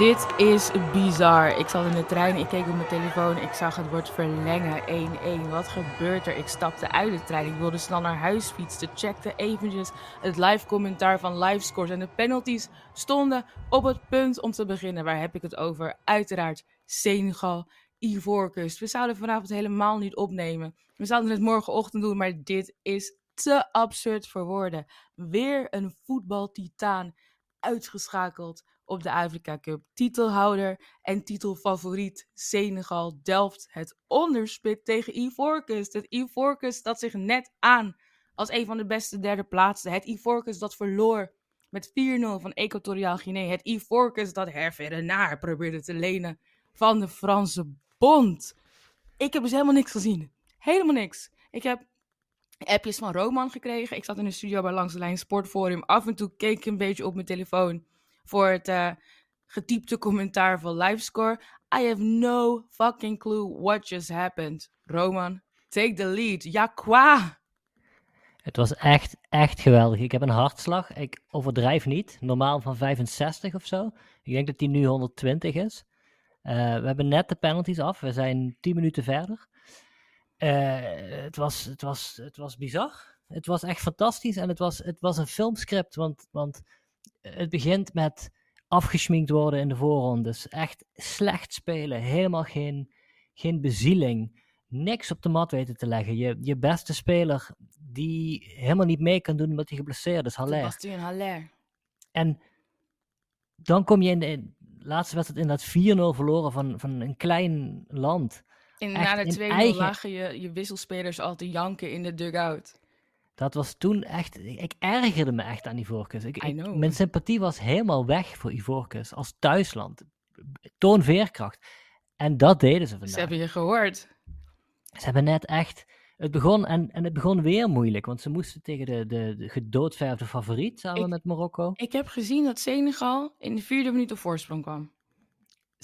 Dit is bizar. Ik zat in de trein, ik keek op mijn telefoon, ik zag het woord verlengen 1-1. Wat gebeurt er? Ik stapte uit de trein, ik wilde snel naar huis fietsen, checkte eventjes het live commentaar van Livescores en de penalties stonden op het punt om te beginnen. Waar heb ik het over? Uiteraard Senegal, Ivoorkust. We zouden vanavond helemaal niet opnemen. We zouden het morgenochtend doen, maar dit is te absurd voor woorden. Weer een voetbaltitaan uitgeschakeld op de Afrika Cup. Titelhouder en titelfavoriet Senegal delft het onderspit tegen Ivoorkust. Het Ivoorkust dat zich net aan als een van de beste derde plaatsen. Het Ivoorkust dat verloor met 4-0 van Equatoriaal Guinea. Het Ivoorkust dat Hervé probeerde te lenen van de Franse bond. Ik heb dus helemaal niks gezien. Helemaal niks. Ik heb appjes van Roman gekregen. Ik zat in de studio bij Langs de Lijn Sportforum. Af en toe keek ik een beetje op mijn telefoon voor het uh, getypte commentaar van Livescore. I have no fucking clue what just happened. Roman, take the lead. Ja, qua. Het was echt, echt geweldig. Ik heb een hartslag. Ik overdrijf niet. Normaal van 65 of zo. Ik denk dat die nu 120 is. Uh, we hebben net de penalties af. We zijn 10 minuten verder. Uh, het, was, het, was, het was bizar. Het was echt fantastisch. En het was, het was een filmscript. Want, want het begint met afgeschminkt worden in de voorrondes. Echt slecht spelen. Helemaal geen, geen bezieling. Niks op de mat weten te leggen. Je, je beste speler die helemaal niet mee kan doen omdat hij geblesseerd is. Haller. En dan kom je in de, laatste wedstrijd in dat 4-0 verloren van, van een klein land. En na de 2-0 eigen... lagen je, je wisselspelers al te janken in de dugout. Dat was toen echt. Ik ergerde me echt aan. Ik, ik, mijn sympathie was helemaal weg voor Ivoorkust als thuisland. Toon veerkracht. En dat deden ze vandaag. Ze hebben je gehoord. Ze hebben net echt. Het begon, en, en het begon weer moeilijk, want ze moesten tegen de, de, de gedoodverfde favoriet samen ik, met Marokko. Ik heb gezien dat Senegal in de vierde minuut op voorsprong kwam.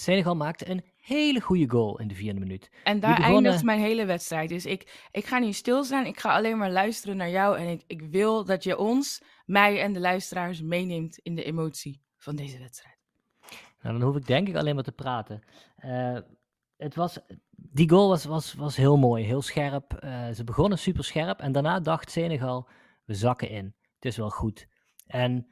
Senegal maakte een hele goede goal in de vierde minuut. En daar begonnen... eindigt mijn hele wedstrijd. Dus ik, ik ga niet stilstaan. Ik ga alleen maar luisteren naar jou. En ik, ik wil dat je ons, mij en de luisteraars meeneemt in de emotie van deze wedstrijd. Nou, dan hoef ik denk ik alleen maar te praten. Uh, het was, die goal was, was, was heel mooi, heel scherp. Uh, ze begonnen super scherp. En daarna dacht Senegal, we zakken in. Het is wel goed. En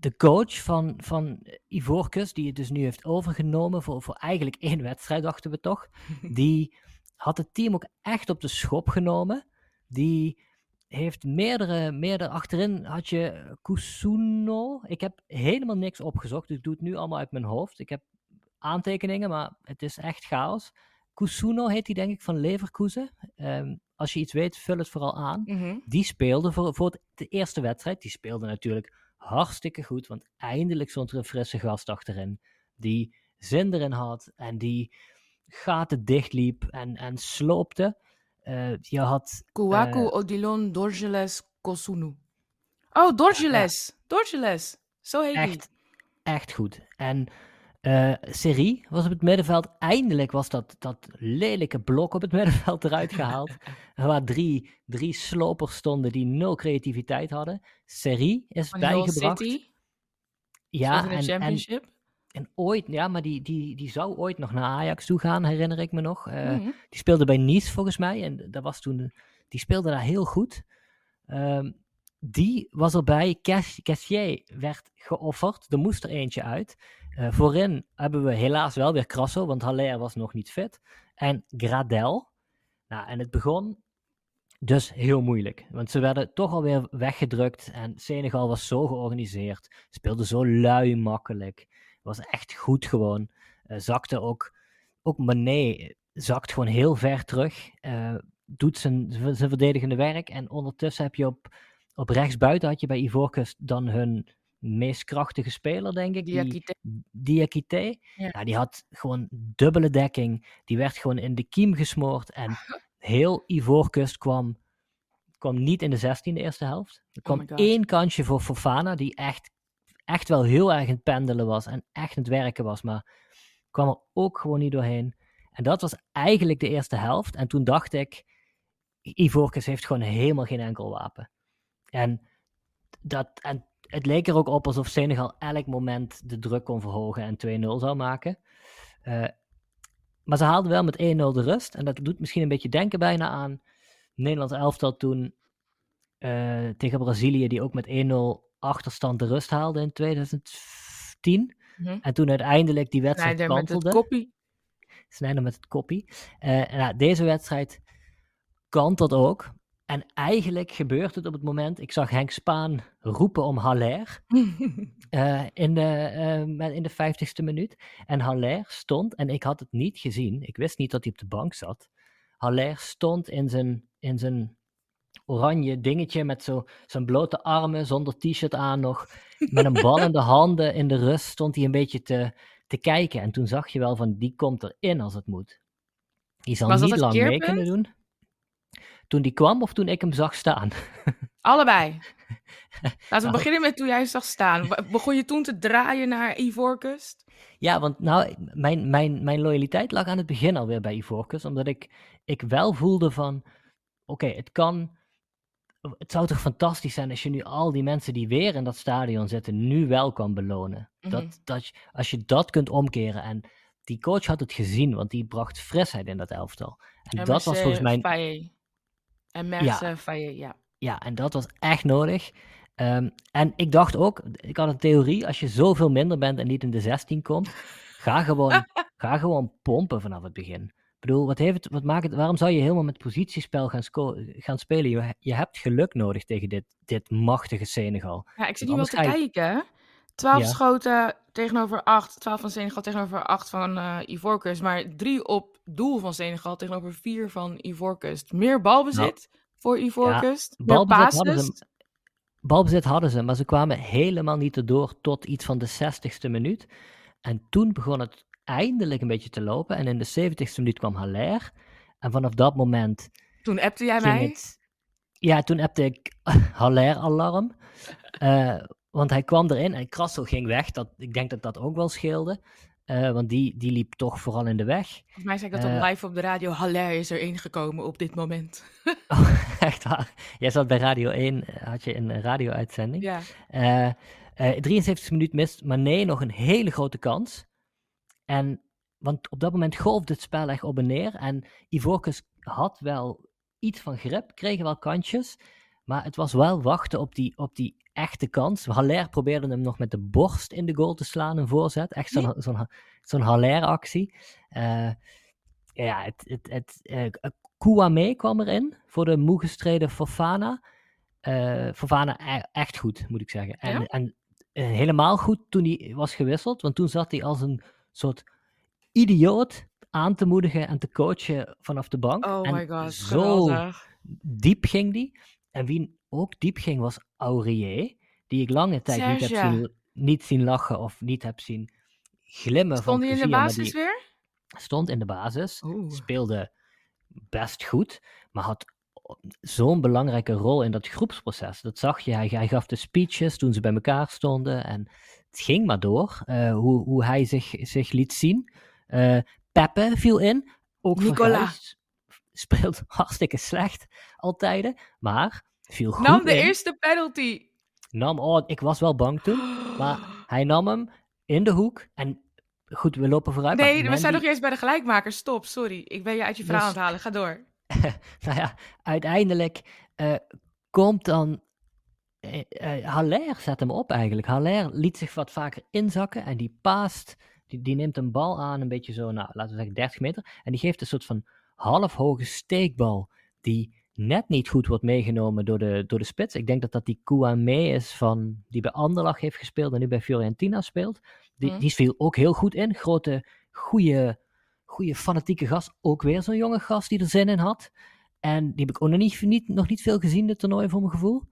de coach van, van Ivorcus, die het dus nu heeft overgenomen voor, voor eigenlijk één wedstrijd, dachten we toch, die had het team ook echt op de schop genomen. Die heeft meerdere, meerdere achterin had je Kusuno. Ik heb helemaal niks opgezocht, dus ik doe het nu allemaal uit mijn hoofd. Ik heb aantekeningen, maar het is echt chaos. Kusuno heet die denk ik van Leverkusen. Um, als je iets weet, vul het vooral aan. Mm -hmm. Die speelde voor, voor de eerste wedstrijd. Die speelde natuurlijk hartstikke goed, want eindelijk stond er een frisse gast achterin die zin erin had en die gaten dichtliep en, en sloopte. Uh, je had... Kouakou, uh, Odilon, Dorgeles, Kosunu. Oh, Dorgeles! Dorgeles! Zo heet echt, die. Echt goed. En uh, Serie was op het middenveld. Eindelijk was dat, dat lelijke blok op het middenveld eruit gehaald. waar drie, drie slopers stonden die nul creativiteit hadden. Serie is Van bijgebracht. City? Ja, en, championship? En, en ooit, ja, maar die, die, die zou ooit nog naar Ajax toe gaan, herinner ik me nog. Uh, mm -hmm. Die speelde bij Nice volgens mij. En dat was toen, die speelde daar heel goed. Uh, die was erbij. Cassier werd geofferd. Er moest er eentje uit. Uh, voorin hebben we helaas wel weer Krasso, want Haller was nog niet fit. En Gradel. Nou, en het begon dus heel moeilijk. Want ze werden toch alweer weggedrukt. En Senegal was zo georganiseerd. Speelde zo lui makkelijk. Was echt goed gewoon. Uh, zakte ook. Ook Mané zakt gewoon heel ver terug. Uh, doet zijn, zijn verdedigende werk. En ondertussen heb je op, op rechtsbuiten had je bij Ivorcus dan hun meest krachtige speler, denk ik. Diakite. Diakite. Ja. ja. die had gewoon dubbele dekking. Die werd gewoon in de kiem gesmoord. En heel Ivoorkust kwam, kwam niet in de 16e eerste helft. Er kwam oh één kansje voor Fofana, die echt, echt wel heel erg in het pendelen was. En echt aan het werken was. Maar kwam er ook gewoon niet doorheen. En dat was eigenlijk de eerste helft. En toen dacht ik, Ivoorkust heeft gewoon helemaal geen enkel wapen. En dat... En het leek er ook op alsof Senegal elk moment de druk kon verhogen en 2-0 zou maken. Uh, maar ze haalden wel met 1-0 de rust. En dat doet misschien een beetje denken bijna aan Nederlands elftal toen uh, tegen Brazilië, die ook met 1-0 achterstand de rust haalde in 2010. Mm En toen uiteindelijk die wedstrijd Snijder kantelde. met het. Snijder met het koppie. Uh, nou, deze wedstrijd kantelt ook. En eigenlijk gebeurt het op het moment, ik zag Henk Spaan roepen om Haller uh, in, de, uh, in de 50ste minuut. En Haller stond, en ik had het niet gezien, ik wist niet dat hij op de bank zat. Haller stond in zijn, in zijn oranje dingetje met zo zijn blote armen, zonder t-shirt aan nog. Met een bal in de handen in de rust stond hij een beetje te, te kijken. En toen zag je wel van, die komt erin als het moet. Die zal niet lang mee kunnen doen. Toen die kwam of toen ik hem zag staan? Allebei. Laten we nou, beginnen met toen jij zag staan. Begon je toen te draaien naar Ivoorkust? Ja, want nou, mijn, mijn, mijn loyaliteit lag aan het begin alweer bij Ivoorkust. Omdat ik, ik wel voelde van, oké, het kan... Het zou toch fantastisch zijn als je nu al die mensen die weer in dat stadion zitten, nu wel kan belonen. dat, mhm. dat, als je dat kunt omkeren. En die coach had het gezien, want die bracht frisheid in dat elftal. En dat was volgens mij... En mensen ja. je, ja. Ja, en dat was echt nodig. Um, en ik dacht ook, ik had een theorie, als je zoveel minder bent en niet in de 16 komt, ga gewoon, ga gewoon pompen vanaf het begin. Ik bedoel, wat heeft, wat maakt het, waarom zou je helemaal met positiespel gaan, gaan spelen? Je, je hebt geluk nodig tegen dit, dit machtige Senegal. Ja, ik zit nu wel te kijken. 12 schoten tegenover 8. 12 van Senegal tegenover 8 van uh, Ivoorkust. Maar 3 op doel van Senegal tegenover 4 van Ivoorkust. Meer balbezit nou, voor Ivoorkust. Ja, balbezit, hadden ze, balbezit hadden ze, maar ze kwamen helemaal niet erdoor tot iets van de 60ste minuut. En toen begon het eindelijk een beetje te lopen. En in de 70ste minuut kwam Haller. En vanaf dat moment. Toen appte jij mij? Het, ja, toen appte ik Haller-alarm. Uh, Want hij kwam erin en Krasso ging weg. Dat, ik denk dat dat ook wel scheelde. Uh, want die, die liep toch vooral in de weg. Volgens mij zei ik dat uh, live op de radio. Haller is er ingekomen op dit moment. oh, echt waar? Jij zat bij Radio 1, had je een radio-uitzending. Ja. Uh, 73 minuut mist maar nee, nog een hele grote kans. En, want op dat moment golfde het spel echt op en neer. En Ivorcus had wel iets van grip, kregen wel kantjes. Maar het was wel wachten op die, op die echte kans. Haller probeerde hem nog met de borst in de goal te slaan, een voorzet. Echt zo'n zo'n zo'n Haller-actie. Uh, ja, het, het, het, uh, Kouame kwam erin voor de moe gestreden Fofana. Uh, Fofana e echt goed, moet ik zeggen. En, ja? en helemaal goed toen hij was gewisseld, want toen zat hij als een soort idioot aan te moedigen en te coachen vanaf de bank. Oh en my god, zo geweldig. diep ging die. En wie ook diep ging was Aurier, die ik lange tijd niet heb zien, niet zien lachen of niet heb zien glimmen. Stond hij in de basis weer? Stond in de basis, speelde best goed, maar had zo'n belangrijke rol in dat groepsproces. Dat zag je, hij, hij, gaf de speeches toen ze bij elkaar stonden en het ging maar door, uh, hoe, hoe hij zich, zich liet zien. Uh, Peppe viel in, ook Nicolas speelt hartstikke slecht altijd, maar viel goed Nam de eerste penalty. Nam, oh, ik was wel bang toen, maar hij nam hem in de hoek en goed, we lopen vooruit. Nee, we zijn nog eerst bij de gelijkmaker. Stop, sorry. Ik ben je uit je verhaal dus, aan het halen. Ga door. nou ja, uiteindelijk uh, komt dan uh, uh, Haller zet hem op eigenlijk. Haller liet zich wat vaker inzakken en die paast, die, die neemt een bal aan, een beetje zo, nou, laten we zeggen 30 meter. En die geeft een soort van halfhoge steekbal die net niet goed wordt meegenomen door de, door de spits. Ik denk dat dat die Kouame is van, die bij Anderlag heeft gespeeld en nu bij Fiorentina speelt. Die, mm. die viel ook heel goed in. Grote, goede, goede fanatieke gast. Ook weer zo'n jonge gast die er zin in had. En die heb ik ook nog niet, niet, nog niet veel gezien, dit toernooi, voor mijn gevoel.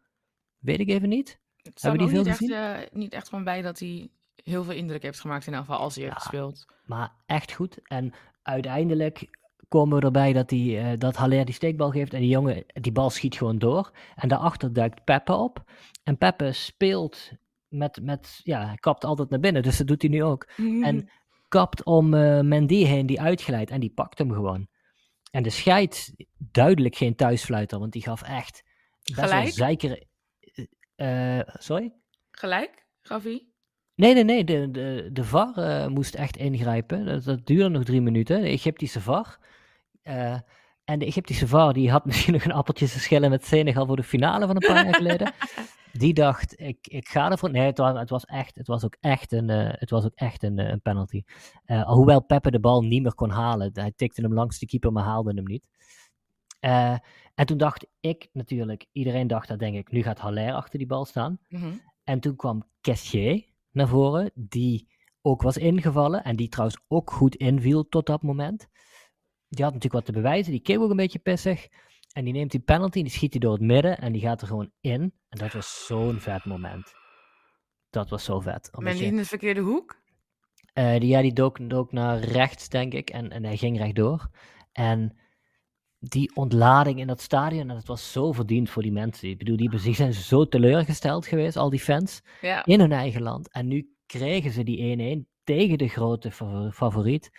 Weet ik even niet. Het Hebben die veel niet gezien? Echt, uh, niet echt van bij dat hij heel veel indruk heeft gemaakt in ieder geval als hij heeft gespeeld. Maar echt goed. En uiteindelijk komen we erbij dat, die, uh, dat Haller die steekbal geeft en die jongen, die bal schiet gewoon door. En daarachter duikt Peppe op. En Peppe speelt met, met ja, hij kapt altijd naar binnen, dus dat doet hij nu ook. En kapt om uh, Mendy heen, die uitglijdt en die pakt hem gewoon. En de scheid, duidelijk geen thuisfluiter, want die gaf echt best Gelijk? wel zeker... Uh, sorry? Gelijk, gaf hij? Nee, nee, nee. De, de, de VAR uh, moest echt ingrijpen. Dat, dat, duurde nog drie minuten. De Egyptische VAR. Uh, en de Egyptische VAR die had misschien nog een appeltje te schillen met Senegal voor de finale van een paar jaar geleden. Die dacht, ik, ik ga ervoor. Nee, het was, het was, echt, het was ook echt een, uh, het was ook echt een, een penalty. hoewel Peppe de bal niet meer kon halen. Hij tikte hem langs de keeper, maar haalde hem niet. en toen dacht ik natuurlijk, iedereen dacht dat denk ik, nu gaat Haller achter die bal staan. Mm -hmm. En toen kwam Kessier naar voren, die ook was ingevallen en die trouwens ook goed inviel tot dat moment. Die had natuurlijk wat te bewijzen, die keek ook een beetje pissig. En die neemt die penalty, die schiet hij door het midden en die gaat er gewoon in. En dat was zo'n vet moment. Dat was zo vet. Maar niet in de verkeerde hoek? Uh, die, ja, die dook, dook naar rechts, denk ik, en, en hij ging rechtdoor. En die ontlading in dat stadion, en dat was zo verdiend voor die mensen. Ik bedoel, die, die zijn zo teleurgesteld geweest, al die fans, ja. in hun eigen land. En nu kregen ze die 1-1 tegen de grote favoriet.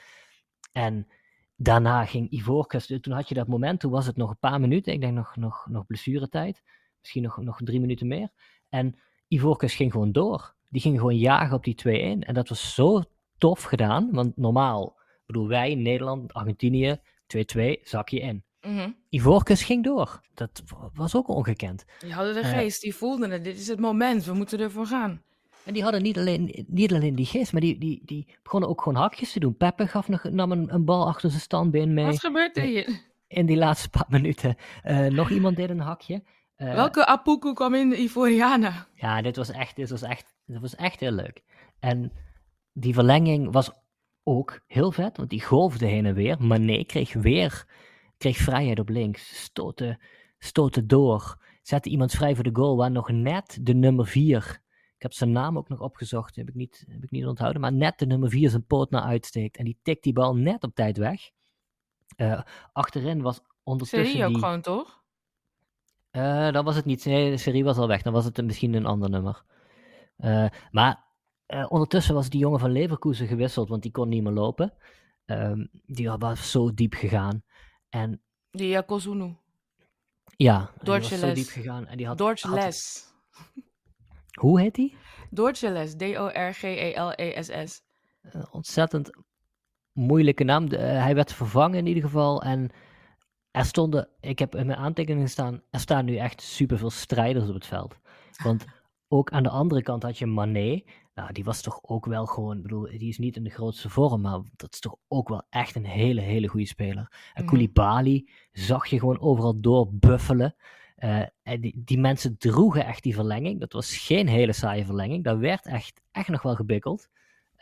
En daarna ging Ivorcus, toen had je dat moment, toen was het nog een paar minuten, ik denk nog, nog, nog blessuretijd, misschien nog, nog drie minuten meer. En Ivorcus ging gewoon door. Die ging gewoon jagen op die 2-1. En dat was zo tof gedaan, want normaal, bedoel wij, Nederland, Argentinië, 2-2, zak je in. Mm Ivorcus ging door. Dat was ook ongekend. Die hadden de eh, geest, die voelden het. Dit is het moment, we moeten ervoor gaan. En die hadden niet alleen, niet alleen die geest, maar die, die, die begonnen ook gewoon hakjes te doen. Peppe gaf nog, nam een, een bal achter zijn standbeen mee. Wat gebeurt er hier? In die laatste paar minuten. Uh, nog iemand deed een hakje. Uh, Welke Apuku kwam in de Ivoriana? Ja, dit was, echt, dit, was echt, dit was echt heel leuk. En die verlenging was ook heel vet, want die golfde heen en weer. Maar nee, kreeg weer kreeg vrijheid op links, stoten, stoten door, zette iemand vrij voor de goal, waar nog net de nummer 4, ik heb zijn naam ook nog opgezocht, heb ik niet, heb ik niet onthouden, maar net de nummer 4 zijn poot naar uitsteekt. En die tikt die bal net op tijd weg. Uh, achterin was ondertussen Serie ook die... gewoon, toch? Uh, dan was het niet, nee, de serie was al weg, dan was het misschien een ander nummer. Uh, maar ondertussen was die jongen van Leverkusen gewisseld, want die kon niet meer lopen. Um, die was zo diep gegaan. En, die Yakozunu. Ja, die was zo diep gegaan. En die had, Les. Hoe heet die? Les. D-O-R-G-E-L-E-S-S. ontzettend moeilijke naam. Eh, hij werd vervangen in ieder geval. En er stonden, ik heb in mijn aantekeningen staan, er staan nu echt superveel strijders op het veld. Want ook aan de andere kant had je Mané. Nou, die was toch ook wel gewoon, ik bedoel, die is niet in de grootste vorm, maar dat is toch ook wel echt een hele, hele goede speler. En mm. Koulibaly zag je gewoon overal doorbuffelen. Uh, die, die mensen droegen echt die verlenging. Dat was geen hele saaie verlenging. Dat werd echt, echt nog wel gebikkeld.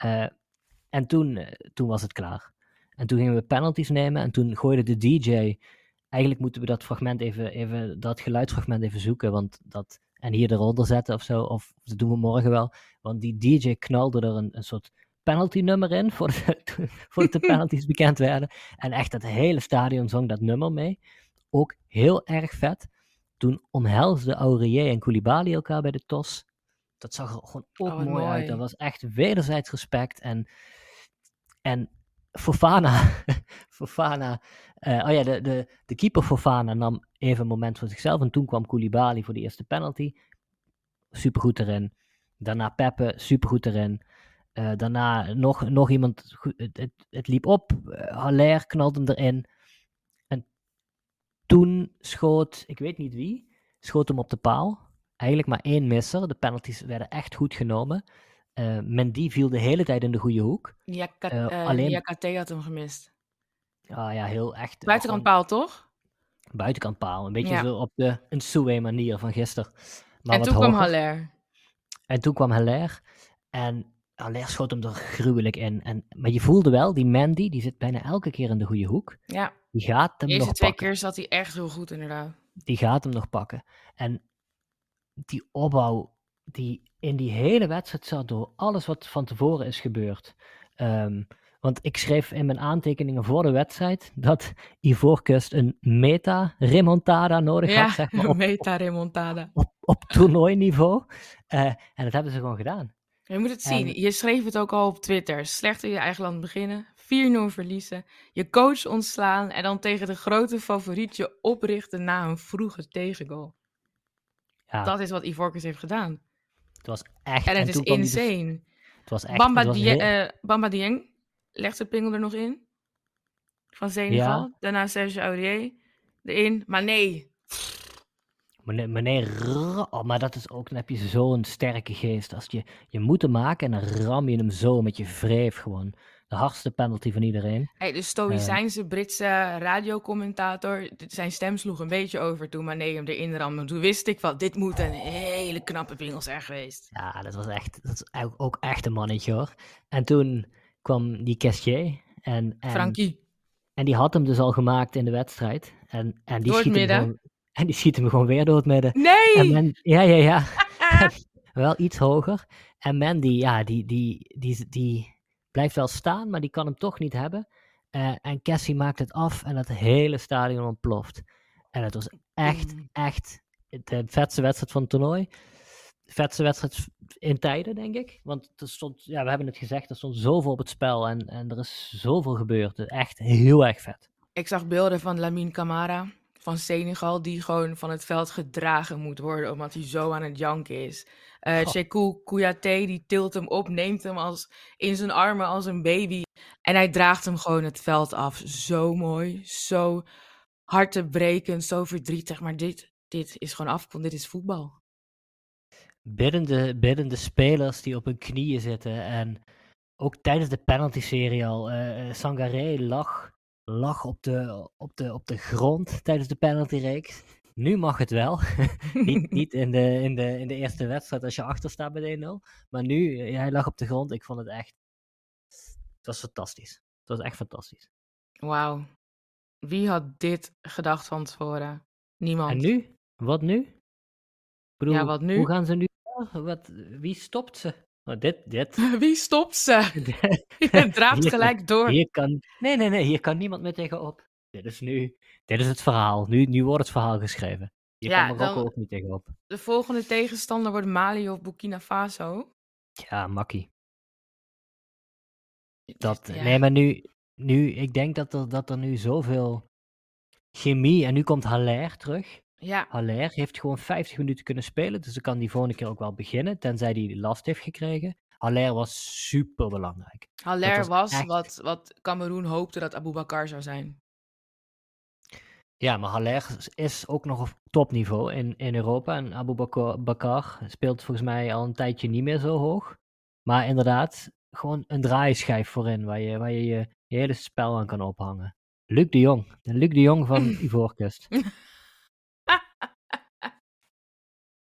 Uh, en toen, uh, toen was het klaar. En toen gingen we penalties nemen en toen gooide de DJ. Eigenlijk moeten we dat fragment even, even dat geluidsfragment even zoeken, want dat en hier eronder zetten of zo. Of dat doen we morgen wel. Want die DJ knalde er een, een soort penalty nummer in, voordat de, voor de penalties bekend werden. En echt het hele stadion zong dat nummer mee. Ook heel erg vet. Toen omhelsden Aurier en Koulibaly elkaar bij de tos. Dat zag er gewoon ook oh, mooi, mooi, uit. Dat was echt wederzijds respect. En, en Fofana, Fofana uh, oh ja, de, de, de keeper Fofana nam even een moment voor zichzelf. En toen kwam Koulibaly voor de eerste penalty. Supergoed erin. Daarna Peppe, supergoed erin. Uh, daarna nog, nog iemand, het, het, het liep op. Uh, Haller knalde hem erin. En toen schoot, ik weet niet wie, schoot hem op de paal. Eigenlijk maar één misser. De penalties werden echt goed genomen. Uh, Mendy viel de hele tijd in de goede hoek. Ja, uh, alleen... Jakate had hem gemist. Ja, ja, heel echt. Buitenkant paal, toch? Buitenkant paal. Een beetje zo op de een Soe manier van gisteren. en toen kwam Haller. En toen kwam Haller. En Haller schoot hem er gruwelijk in. En, maar je voelde wel, die Mandy, die zit bijna elke keer in de goede hoek. Ja. Die gaat hem de nog twee pakken. keer zat hij echt heel goed, inderdaad. Die gaat hem nog pakken. En die opbouw die in die hele wedstrijd zat door alles wat van tevoren is gebeurd. Um, want ik schreef in mijn aantekeningen voor de wedstrijd dat Ivoorkust een meta-remontada nodig ja, had. Zeg maar, op, meta-remontada. Op, op, op toernooiniveau. Uh, en dat hebben ze gewoon gedaan. Je moet het zien. Je schreef het ook al op Twitter. Slecht in je eigen land beginnen. 4-0 verliezen. Je coach ontslaan. En dan tegen de grote favorietje oprichten na een vroege tegengoal. Ja. Dat is wat Ivorcus heeft gedaan. Het was echt... En het is dus- insane. het was echt... Bamba, was Die- heel- eh, Bamba Dieng legt zijn pingel er nog in. Van Senegal. Ja. Daarna Serge Aurier erin. Maar nee. Meneer, oh, maar dat is ook, dan heb je zo'n sterke geest. Als je, je moet hem maken en dan ram je hem zo met je wreef gewoon. De hardste penalty van iedereen. Hey, de Stoïcijnse Britse radiocommentator, zijn stem sloeg een beetje over toen Mané hem erin ramde. Toen wist ik wel, dit moet een hele knappe pingel zijn geweest. Ja, dat was echt, dat is ook- echt een mannetje hoor. En toen kwam die Cassier en, en, Frankie. en die had hem dus al gemaakt in de wedstrijd. En, en, die, Door schiet hem midden? gewoon, en die schiet hem gewoon weer door het midden. Nee! Men, ja, ja, ja. wel iets hoger. En Mandy, ja, die, die, die, die blijft wel staan, maar die kan hem toch niet hebben. Eh, en Cassie maakt het af en het hele stadion ontploft. En het was echt, Mm. echt de vetste wedstrijd van het toernooi. De vetste wedstrijd in tijden, denk ik. Want er stond, ja, we hebben het gezegd, er stond zoveel op het spel en, en er is zoveel gebeurd. Echt heel erg vet. Ik zag beelden van Lamine Camara van Senegal, die gewoon van het veld gedragen moet worden, omdat hij zo aan het janken is. Eh Goh. Sekou Kouyaté, die tilt hem op, neemt hem als, in zijn armen als een baby. En hij draagt hem gewoon het veld af. Zo mooi, zo hartebrekend, zo verdrietig. Maar dit, dit is gewoon afkomst, dit is voetbal. biddende, biddende spelers die op hun knieën zitten. En ook tijdens de penalty-serie al. eh eh, Sangaré lag, lag op, de, op, de, op de grond tijdens de penaltyreeks. Nu mag het wel. niet niet in, de, in, de, in de eerste wedstrijd als je achter staat bij 1-0. Maar nu, eh, hij lag op de grond. Ik vond het echt... Het was fantastisch. Het was echt fantastisch. Wauw. Wie had dit gedacht van tevoren? Niemand. En nu? Wat nu? Ik bedoel, Ja, wat nu? Hoe gaan ze nu... Wat, wie stopt ze? Oh, dit, dit. Wie stopt ze? Het draaft Hier kan- gelijk door. Hier kan, nee, nee, nee, hier kan niemand meer tegenop. Dit is nu, dit is het verhaal. Nu, nu wordt het verhaal geschreven. Hier Ja, kan Marokko dan- ook niet tegenop. De volgende tegenstander wordt Mali of Burkina Faso. Ja, makkie. Dat, Ja. Nee, maar nu, nu, ik denk dat er, dat er nu zoveel chemie, en nu komt Haller terug. Ja, Haller heeft gewoon 50 minuten kunnen spelen, dus dan kan die volgende keer ook wel beginnen, tenzij hij last heeft gekregen. Haller was super belangrijk. Haller was was, echt- wat, wat Cameroen hoopte dat Aboubakar zou zijn. Ja, maar Haller is ook nog op topniveau in, in Europa. En Abu Bakar, Bakar speelt volgens mij al een tijdje niet meer zo hoog. Maar inderdaad, gewoon een draaischijf voorin waar je waar je, je, je hele spel aan kan ophangen. Luc de Jong. De Luc de Jong van Ivoorkust.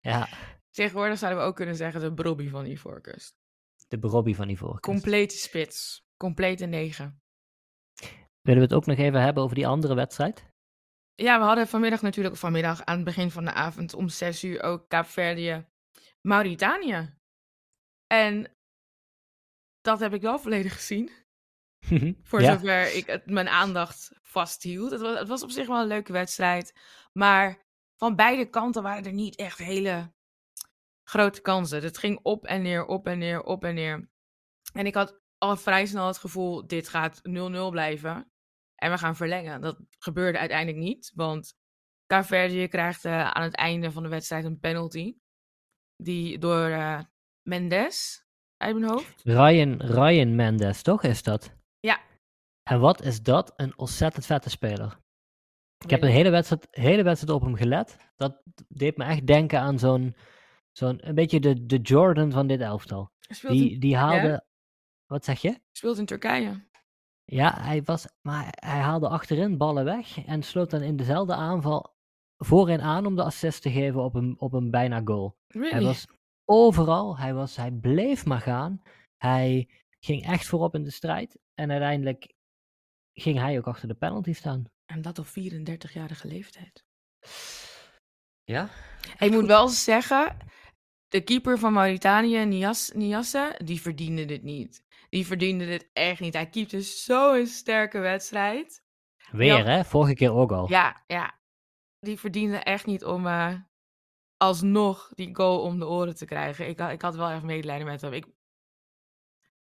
Ja, Tegenwoordig zouden we ook kunnen zeggen de Brobby van Ivoorkust. de Robbie van Ivoorkust. Complete spits. Complete negen. Willen we het ook nog even hebben over die andere wedstrijd? Ja, we hadden vanmiddag natuurlijk, vanmiddag aan het begin van de avond om zes uur ook Kaapverdië, Mauritanië. En dat heb ik wel volledig gezien. Voor ja. zover ik het, mijn aandacht vasthield. Het was, het was op zich wel een leuke wedstrijd. Maar van beide kanten waren er niet echt hele grote kansen. Het ging op en neer, op en neer, op en neer. En ik had al vrij snel het gevoel, dit gaat 0-0 blijven. En we gaan verlengen. Dat gebeurde uiteindelijk niet. Want Caverdië krijgt aan het einde van de wedstrijd een penalty. Die door eh, Mendes, uit mijn hoofd. Ryan, Ryan Mendes, toch is dat? Ja. En wat is dat? Een ontzettend vette speler. Ik heb een hele wedstrijd, hele wedstrijd op hem gelet. Dat deed me echt denken aan zo'n, zo'n een beetje de, de Jordan van dit elftal. In, Die, die haalde, wat zeg je? speelt in Turkije. Ja, hij was, maar hij haalde achterin ballen weg en sloot dan in dezelfde aanval voorin aan om de assist te geven op een, op een bijna goal. Really? Hij was overal, hij, was, hij bleef maar gaan. Hij ging echt voorop in de strijd en uiteindelijk ging hij ook achter de penalty staan. En dat op 34-jarige leeftijd. Ja? Ik moet wel zeggen, de keeper van Mauritanië, Nias, Niasse, die verdiende dit niet. Die verdiende dit echt niet. Hij keepte zo'n sterke wedstrijd. Weer hè, vorige keer ook al. Ja, ja. Die verdiende echt niet om eh, alsnog die goal om de oren te krijgen. Ik, had- ik had wel echt medelijden met hem. Ik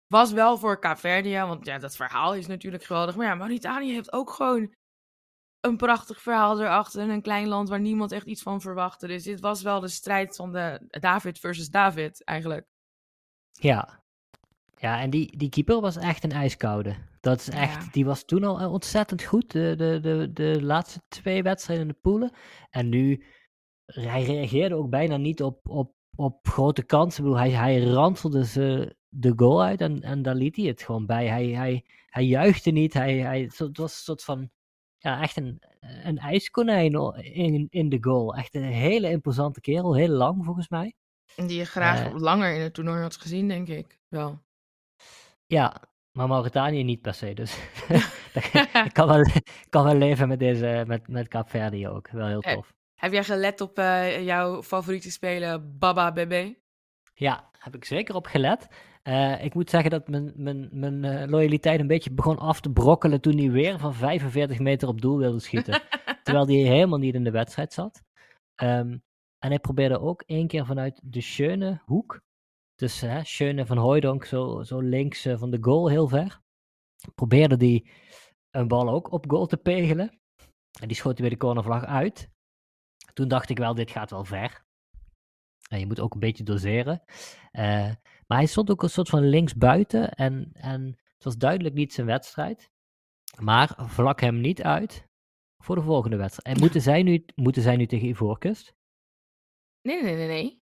was wel voor Caverdia, want ja, dat verhaal is natuurlijk geweldig. Maar ja, Mauritanië heeft ook gewoon een prachtig verhaal erachter. En een klein land waar niemand echt iets van verwachtte. Dus dit was wel de strijd van de David versus David, eigenlijk. Ja. Ja, en die, die keeper was echt een ijskoude. Dat is echt, die was toen al eh, ontzettend goed, de, de, de, de laatste twee wedstrijden in de poelen. En nu, hij reageerde ook bijna niet op, op, op grote kansen. Ik bedoel, hij, hij ranselde ze de goal uit en, en daar liet hij het gewoon bij. Hij, hij, hij juichte niet, hij, hij, het was een soort van, ja, echt een, een ijskonijn in, in de goal. Echt een hele imposante kerel, heel lang volgens mij. Die je graag uh, langer in het toernooi had gezien, denk ik. Wel. Ja, maar Mauritanië niet per se. Dus ik kan wel, kan wel leven met, deze, met, met Kaapverdië ook. Wel heel tof. Heb jij gelet op uh, jouw favoriete speler Baba Bebe? Ja, heb ik zeker op gelet. Uh, ik moet zeggen dat mijn, mijn, mijn uh, loyaliteit een beetje begon af te brokkelen toen hij weer van 45 meter op doel wilde schieten. terwijl hij helemaal niet in de wedstrijd zat. Um, en hij probeerde ook één keer vanuit de schöne hoek. Dus hè, Schöne van Hooydonk, zo, zo links uh, van de goal heel ver. Probeerde die een bal ook op goal te pegelen. En die schoot hij bij de cornervlag uit. Toen dacht ik wel, dit gaat wel ver. En je moet ook een beetje doseren. Uh, maar hij stond ook een soort van linksbuiten. En, en het was duidelijk niet zijn wedstrijd. Maar vlak hem niet uit voor de volgende wedstrijd. En moeten zij nu, moeten zij nu tegen Ivoorkust? Nee, nee, nee,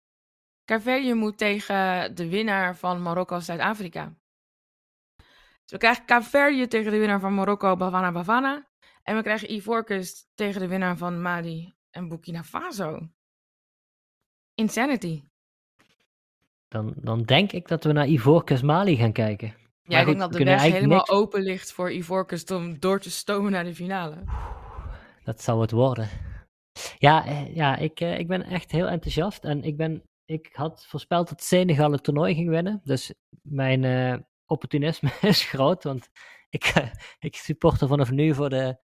nee. Moet tegen de winnaar van Marokko-Zuid-Afrika. Dus we krijgen Caverje tegen de winnaar van Marokko, Bavana Bavana. En we krijgen Ivoorkust tegen de winnaar van Mali en Burkina Faso. Insanity. Dan, dan denk ik dat we naar Ivoorkust Mali gaan kijken. Ja, ik denk dat de weg helemaal niks... open ligt voor Ivoorkust om door te stomen naar de finale. Dat zou het worden. Ja, eh, ja ik, eh, ik ben echt heel enthousiast. En ik, ben, ik had voorspeld dat Senegal het toernooi ging winnen. Dus mijn uh, opportunisme is groot. Want ik, uh, ik supporter vanaf nu voor de,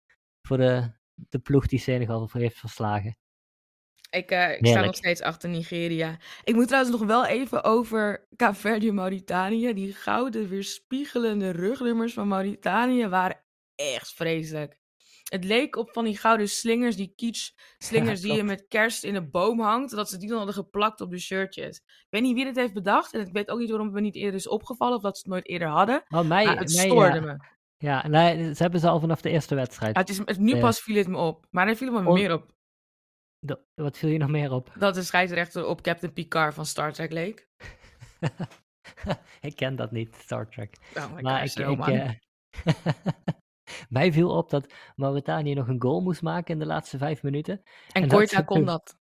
voor de, de ploeg die Senegal heeft verslagen. Ik, uh, ik sta nog steeds achter Nigeria. Ik moet trouwens nog wel even over Caverdië Mauritanië. Die gouden weerspiegelende rugnummers van Mauritanië waren echt vreselijk. Het leek op van die gouden slingers, die kitsch slingers die je met kerst in een boom hangt. Dat ze die dan hadden geplakt op de shirtjes. Ik weet niet wie dit heeft bedacht. En ik weet ook niet waarom het me niet eerder is opgevallen. Of dat ze het nooit eerder hadden. Oh, mij, maar het stoorde ja. me. Ja, nee, ze hebben ze al vanaf de eerste wedstrijd. Ja, het is, nu pas viel het me op. Maar er viel me meer op. De, wat viel je nog meer op? Dat de scheidsrechter op Captain Picard van Star Trek leek. ik ken dat niet, Star Trek. Oh my maar ik, ik, ik uh... Mij viel op dat Mauritanië nog een goal moest maken in de laatste vijf minuten. En, en Koita kon dat.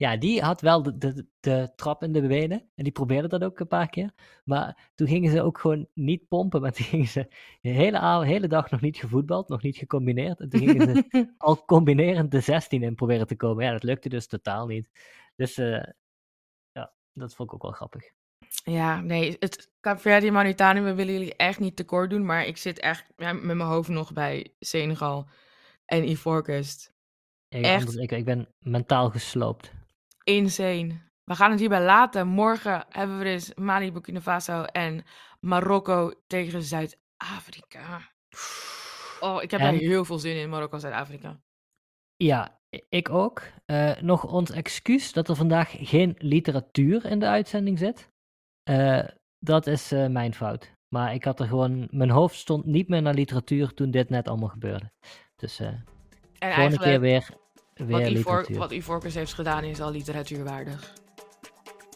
Ja, die had wel de, de, de trap in de benen. En die probeerde dat ook een paar keer. Maar toen gingen ze ook gewoon niet pompen. Maar toen gingen ze de hele, avond, hele dag nog niet gevoetbald, nog niet gecombineerd. En toen gingen ze al combinerend de 16 in proberen te komen. Ja, dat lukte dus totaal niet. Dus uh, ja, dat vond ik ook wel grappig. Ja, nee, het Cape Mauritanië, we willen jullie echt niet tekort doen, maar ik zit echt ja, met mijn hoofd nog bij Senegal en Ivoorkust. Ik, echt. Ik, ik ben mentaal gesloopt. Insane. We gaan het hierbij laten. Morgen hebben we dus Mali, Burkina Faso en Marokko tegen Zuid-Afrika. Oh, ik heb en... er heel veel zin in, Marokko, Zuid-Afrika. Ja, ik ook. Uh, nog ons excuus dat er vandaag geen literatuur in de uitzending zit. Uh, dat is uh, mijn fout. Maar ik had er gewoon, mijn hoofd stond niet meer naar literatuur toen dit net allemaal gebeurde. Dus en volgende keer weer wat literatuur. Wat Ivorcus heeft gedaan is al literatuurwaardig.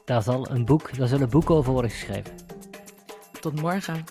Daar zal een boek, daar zullen boeken over worden geschreven. Tot morgen.